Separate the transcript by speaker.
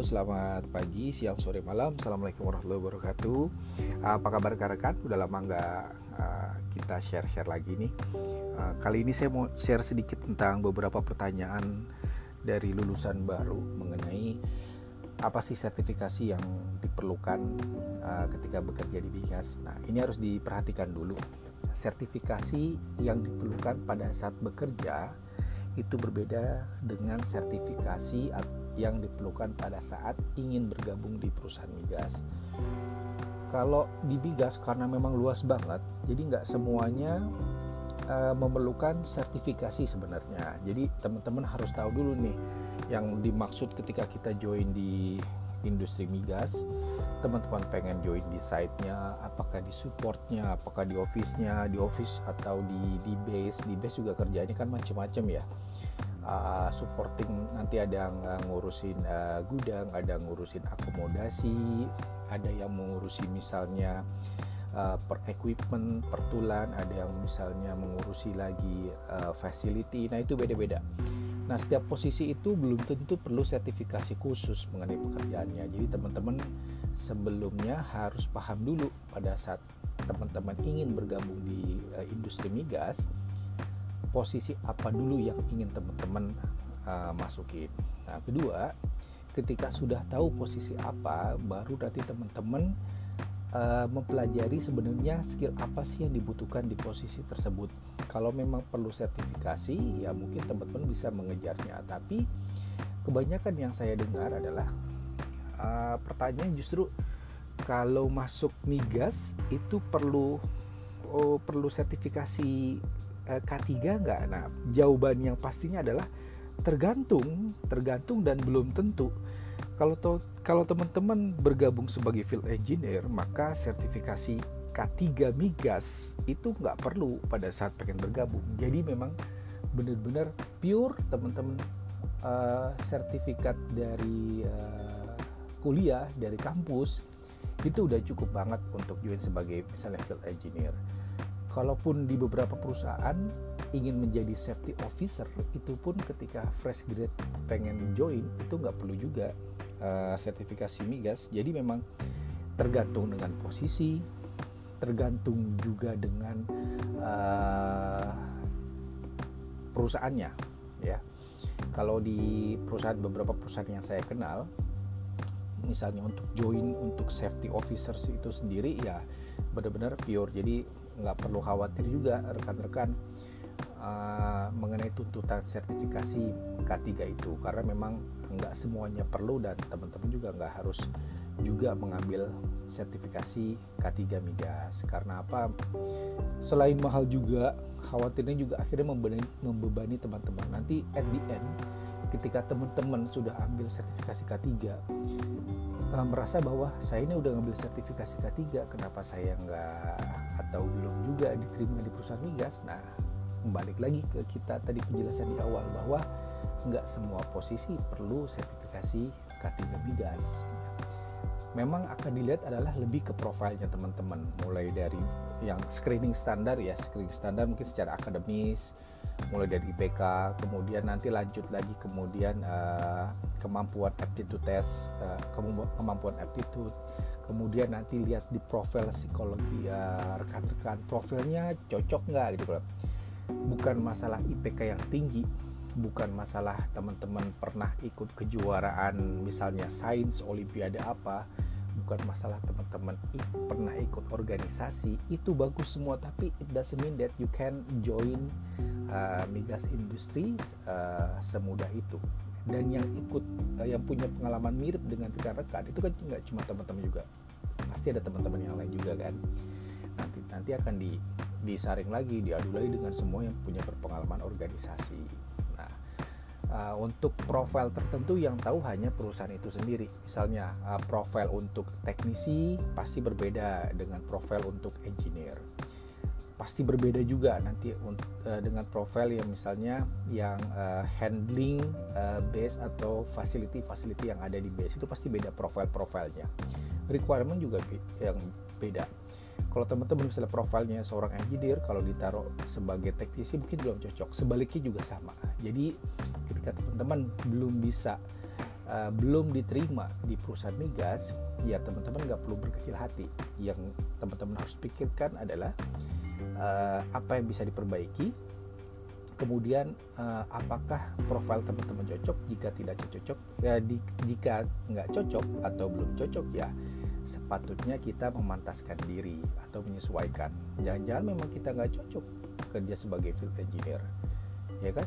Speaker 1: Selamat pagi, siang, sore, malam. Assalamualaikum warahmatullahi wabarakatuh. Apa kabar rekan-rekan? Udah lama nggak uh, kita share-share lagi nih. Uh, kali ini saya mau share sedikit tentang beberapa pertanyaan dari lulusan baru mengenai apa sih sertifikasi yang diperlukan uh, ketika bekerja di Bigas. Nah, ini harus diperhatikan dulu. Sertifikasi yang diperlukan pada saat bekerja itu berbeda dengan sertifikasi yang diperlukan pada saat ingin bergabung di perusahaan migas. Kalau di migas karena memang luas banget, jadi nggak semuanya uh, memerlukan sertifikasi sebenarnya. Jadi teman-teman harus tahu dulu nih yang dimaksud ketika kita join di industri migas teman-teman pengen join di site-nya apakah di supportnya apakah di office-nya di office atau di di base di base juga kerjanya kan macam-macam ya uh, supporting nanti ada yang uh, ngurusin uh, gudang ada yang ngurusin akomodasi ada yang mengurusi misalnya uh, per equipment pertulan ada yang misalnya mengurusi lagi uh, facility nah itu beda-beda Nah, setiap posisi itu belum tentu perlu sertifikasi khusus mengenai pekerjaannya. Jadi, teman-teman sebelumnya harus paham dulu pada saat teman-teman ingin bergabung di uh, industri migas, posisi apa dulu yang ingin teman-teman uh, masukin. Nah, kedua, ketika sudah tahu posisi apa, baru nanti teman-teman uh, mempelajari sebenarnya skill apa sih yang dibutuhkan di posisi tersebut. Kalau memang perlu sertifikasi, ya mungkin teman-teman bisa mengejarnya. Tapi kebanyakan yang saya dengar adalah uh, pertanyaan justru kalau masuk migas itu perlu oh, perlu sertifikasi K3 nggak? Nah, jawaban yang pastinya adalah tergantung, tergantung dan belum tentu kalau to, kalau teman-teman bergabung sebagai field engineer, maka sertifikasi K3 migas itu nggak perlu pada saat pengen bergabung. Jadi memang benar-benar pure teman-teman uh, sertifikat dari uh, kuliah dari kampus itu udah cukup banget untuk join sebagai misalnya field engineer. Kalaupun di beberapa perusahaan ingin menjadi safety officer itu pun ketika fresh grade pengen join itu nggak perlu juga uh, sertifikasi migas. Jadi memang tergantung dengan posisi tergantung juga dengan uh, perusahaannya ya. Kalau di perusahaan beberapa perusahaan yang saya kenal misalnya untuk join untuk safety officers itu sendiri ya benar-benar pure. Jadi nggak perlu khawatir juga rekan-rekan uh, mengenai tuntutan sertifikasi K3 itu. Karena memang nggak semuanya perlu dan teman-teman juga nggak harus juga mengambil sertifikasi K3 migas. Karena apa? Selain mahal juga khawatirnya juga akhirnya membebani, membebani teman-teman. Nanti at the end ketika teman-teman sudah ambil sertifikasi K3 uh, merasa bahwa saya ini udah ngambil sertifikasi K3 kenapa saya nggak atau belum juga diterima di perusahaan migas? Nah balik lagi ke kita tadi penjelasan di awal bahwa nggak semua posisi perlu sertifikasi K3 migas. Memang akan dilihat adalah lebih ke profilnya teman-teman. Mulai dari yang screening standar ya screening standar mungkin secara akademis mulai dari IPK kemudian nanti lanjut lagi kemudian uh, kemampuan aptitude test uh, kemampuan aptitude kemudian nanti lihat di profil psikologi uh, rekan-rekan. Profilnya cocok nggak gitu kan bukan masalah IPK yang tinggi bukan masalah teman-teman pernah ikut kejuaraan misalnya sains olimpiade apa bukan masalah teman-teman pernah ikut organisasi itu bagus semua. Tapi it doesn't mean that you can join uh, migas industri uh, semudah itu. Dan yang ikut uh, yang punya pengalaman mirip dengan rekan-rekan itu kan nggak cuma teman-teman juga. Pasti ada teman-teman yang lain juga kan. Nanti nanti akan di disaring lagi diadu lagi dengan semua yang punya berpengalaman organisasi uh, untuk profil tertentu yang tahu hanya perusahaan itu sendiri. Misalnya uh, profil untuk teknisi pasti berbeda dengan profil untuk engineer. Pasti berbeda juga nanti uh, dengan profil yang misalnya yang uh, handling uh, base atau facility facility yang ada di base. Itu pasti beda profil profilnya requirement juga yang beda kalau teman-teman misalnya profilnya seorang engineer kalau ditaruh sebagai teknisi mungkin belum cocok. Sebaliknya juga sama. Jadi ketika teman-teman belum bisa uh, belum diterima di perusahaan migas, ya teman-teman nggak perlu berkecil hati. Yang teman-teman harus pikirkan adalah uh, apa yang bisa diperbaiki, kemudian uh, apakah profil teman-teman cocok? Jika tidak cocok ya di, jika nggak cocok atau belum cocok ya sepatutnya kita memantaskan diri atau menyesuaikan. Jangan-jangan memang kita nggak cocok kerja sebagai field engineer. Ya kan